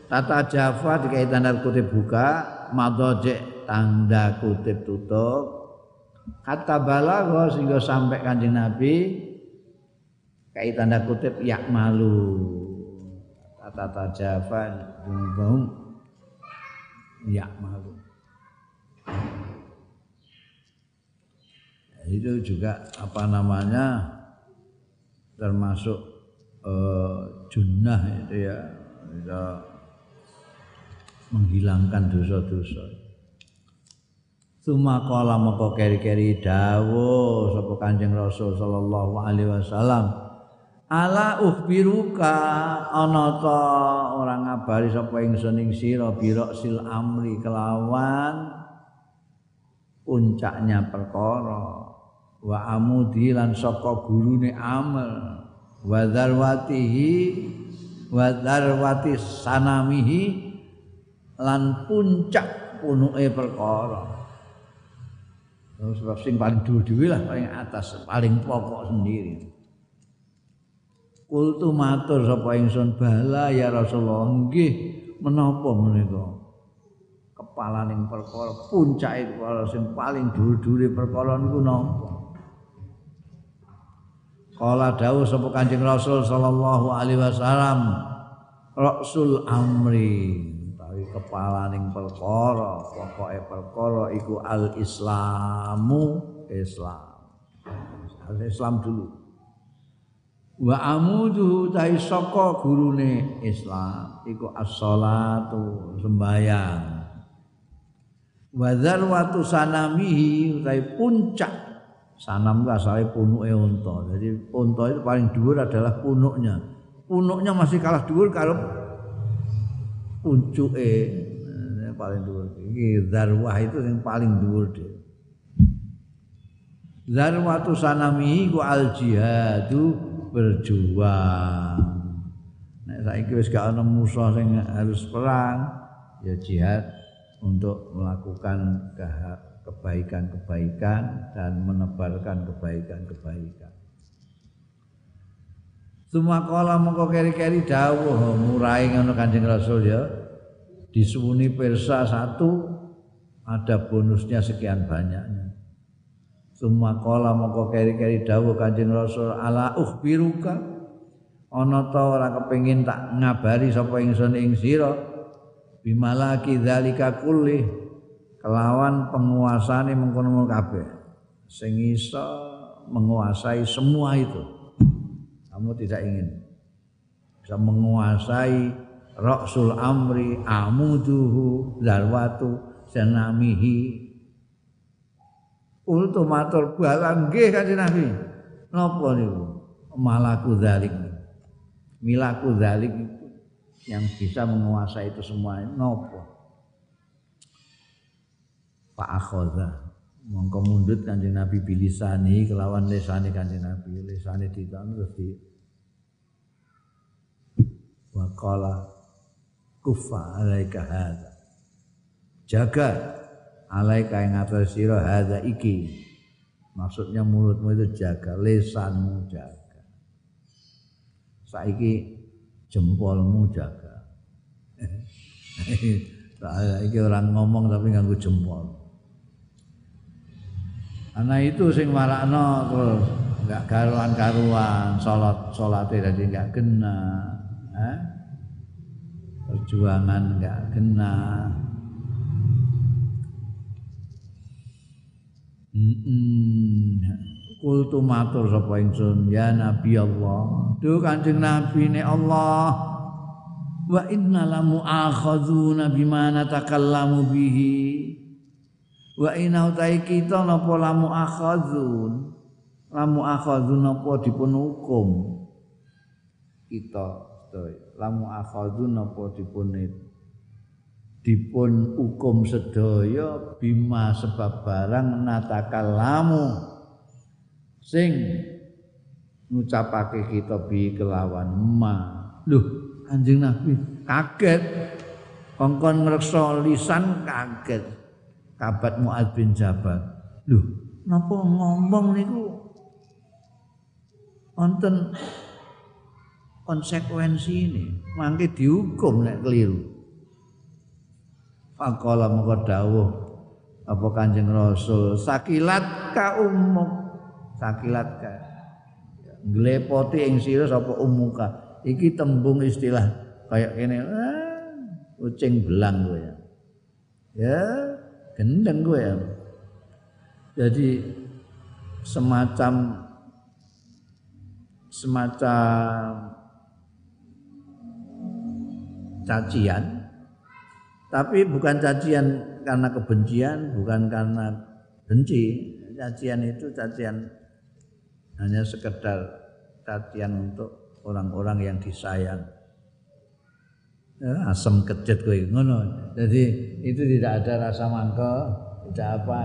Tata Java dikai tanda kutip buka, madojek tanda kutip tutup. Kata balago sehingga sampai kanjeng Nabi kayak tanda kutip yak malu. Tata Java bung yak malu. Itu juga apa namanya termasuk uh, junnah itu ya. Bisa menghilangkan dosa-dosa. Suma kala moko keri-keri dawo sapa Kanjeng Rasul sallallahu alaihi wasallam ala ukhbiruka? Ana ta ngabari sapa ingsun ing sira birok sil amri kelawan puncaknya perkara wa amudi lan saka gurune amal wa darwatihi wa darwati sanamihi lan puncak punuke perkara. Sebab sing paling dhuwur lah paling atas paling pokok sendiri. Kultu matur sapa ingsun bala ya Rasulullah nggih menapa menika? Kepalaning perkara puncake perkara sing paling dhuwur-dhuwure perkara niku napa Kala dawuh sapa Kanjeng Rasul sallallahu alaihi wasallam Rasul amri utawi kepalaning perkara pokoke perkara iku al islamu islam. Al islam dulu. Wa amudu tai saka gurune islam iku as-shalatu sembayang wa dzarwatu sanamihi utai puncak sanam ku asale punuke unta. Jadi unta itu paling dhuwur adalah punuknya. Punuknya masih kalah dhuwur kalau puncuke. Yang paling dhuwur. Iki zarwah itu yang paling dhuwur dhewe zarwatu sanami ku al jihadu berjuang. Nek saiki wis gak ana musuh sing harus perang ya jihad untuk melakukan kebaikan-kebaikan dan menebarkan kebaikan-kebaikan Semua kala mengko keri-keri dawuh murai ngono Kanjeng Rasul ya. Disuwuni persa satu ada bonusnya sekian banyaknya. Semua kala mengko keri-keri dawuh Kanjeng Rasul ala ukhbiruka ana ta ora kepengin tak ngabari sapa ingsun ing sira bimalaki dzalika kulli kelawan penguasane mengkono kabeh sing iso menguasai semua itu kamu tidak ingin bisa menguasai Rasul amri amuduhu zarwatu senamihi Ultu matur balang nggih kanjeng Nabi. Napa niku? Malaku zalik. Milaku zalik yang bisa menguasai itu semua napa? Pak akhadha mongko mundut kanjeng Nabi bilisani kelawan lesane kanjeng Nabi. Lesane ditan terus di waqala kufa alaika hadza. Jaga alaika yang atas sira hadza iki. Maksudnya mulutmu itu jaga lesanmu jaga. Saiki jempolmu jaga. Iki orang ngomong tapi nganggo jempol Karena itu sing marakno terus enggak karuan-karuan salat salate dadi enggak kena. Eh? Perjuangan enggak kena. Mm Kultu matur sapa ingsun ya Nabi Allah. Duh Kanjeng Nabi ne Allah. Wa inna lamu akhadzuna bima natakallamu bihi. Wa ina utai kita napa lamu akhadzun? Lamu akhadzun napa dipun hukum kita lamu akhadzun napa dipun dipun hukum sedaya bima sebab barang natakal lamu. Sing ngucapake kita bi kelawan ma. Lho anjing nabi kaget. Kongkon ngrekso lisan kaget kabat Mu'ad bin Jabal. Loh, napa ngomong niku wonten konsekuensi ini, mangke dihukum nek keliru. Faqala moko dawuh apa Kanjeng Rasul, sakilat ka ummuk, sakilat ka. Glepoti ing sira sapa ummuka. Iki tembung istilah kayak kene, ah, kucing belang kowe ya. Ya, gendeng gue ya. Jadi semacam semacam cacian. Tapi bukan cacian karena kebencian bukan karena benci. Cacian itu cacian hanya sekedar cacian untuk orang-orang yang disayang. ya, asam kejet kowe. Ngono. Jadi itu tidak ada rasa mangkel tidak apa.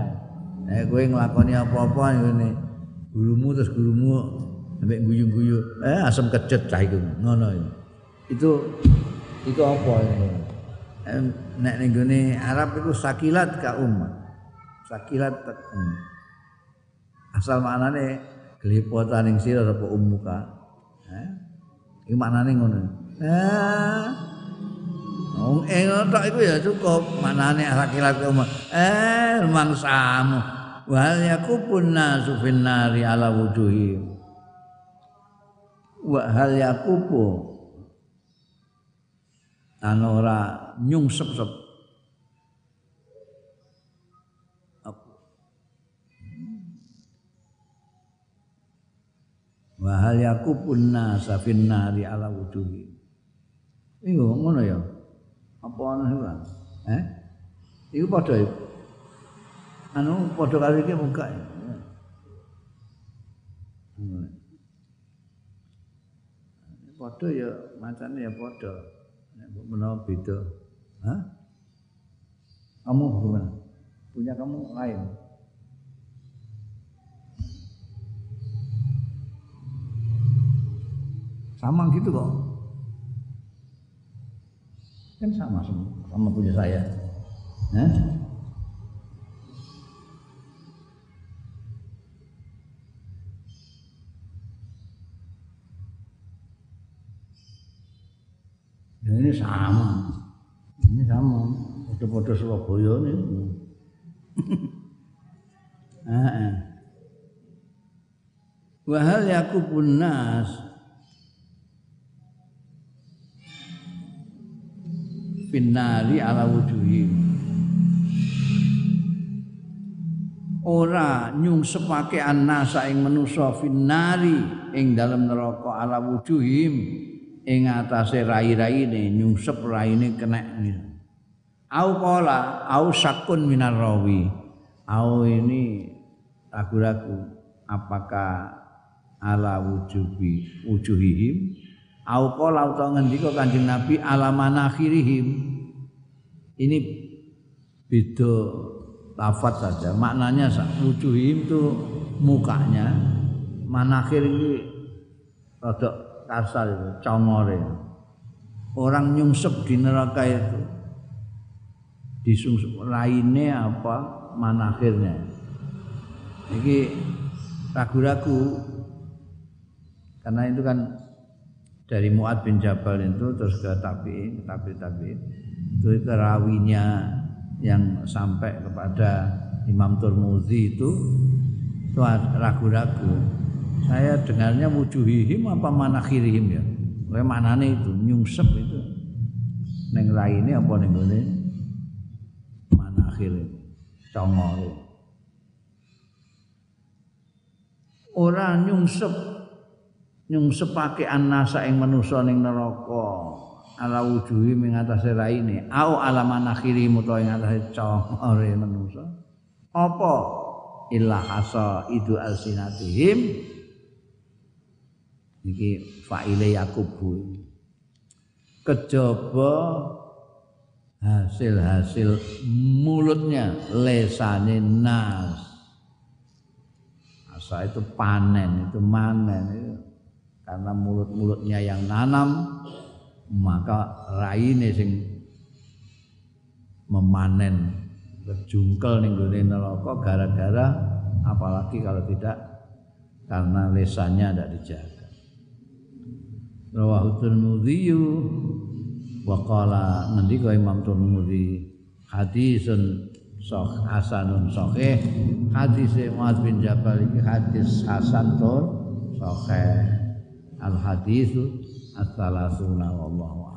Eh kowe nglakoni apa-apa ngene. Gurumu terus gurumu sampai guyu-guyu. Eh asam kejet cah iku. Ngono itu itu apa ini? Nek ning gone Arab iku sakilat ka umat sakilat um. asal maknane gelipotan ning sira apa umuka eh iki maknane ngono. Eh Wong ing tok iku ya cukup. Maknane sakilat ka umat eh mangsamu. Wal yakupun nasu finnari ala wujuhi. Wa hal yakupu ana ora nyungsep-sep. Wa hal yakubun nasa finnari ala wujuhi. Iku ngono ya apa ana iku eh? Iku padha anu padha karo iki muka padha ya macane ya padha. Nek menawa beda. Hah? kamu bagaimana punya kamu lain? Sama gitu kok kan sama semua sama punya saya Hah? Ya ini sama. Ini sama. Foto-foto Surabaya ini. Heeh. Wa hal yakubun nas finnari ala wujuhi ora nyungsepake annasa ing manusa finnari ing dalem neraka ala wujuhim. Ing atase rai-raine nyungsep raine kena au qala au sakun minar rawi. Au ini ragu-ragu apakah ala wujubi wujuhihim au qala utawa ngendika Kanjeng Nabi ala manakhirihim ini beda lafaz saja. Maknanya wujuhihim itu mukanya. Manakhir ini rada kasar itu congore. Orang nyungsep di neraka itu. Disungsep lainnya apa? Manakhirnya ini ragu-ragu. Karena itu kan dari Muad bin Jabal itu terus ke tabi tabiin itu rawinya yang sampai kepada Imam Turmuzi itu itu ragu-ragu. Saya dengarnya wujuhihim apa manakhirihim ya. Kayak manane itu nyungsep itu. Neng raine apa neng gone manakhir congore. Ora nyungsep nyungsepake annasa ing manusa ning neraka. Ala wujuhi ing atase raine. Au ala manakhiri muta ing atase congore manusa apa? Illa hasa idu alsinatihim. Iki faile yakubu. Kejaba hasil-hasil mulutnya lesane nas. Asa itu panen itu manen itu karena mulut-mulutnya yang nanam maka raine sing memanen. Berjungkel ning gone neraka gara-gara apalagi kalau tidak karena lesannya tidak dijaga. Rawahu tirmidzi wa qala ngendika Imam Tirmidzi? Hadisun sahih hasanun sahih hadis Muaz bin Jabal iki hadis hasan tur sahih al hadisu as-salasuna wallahu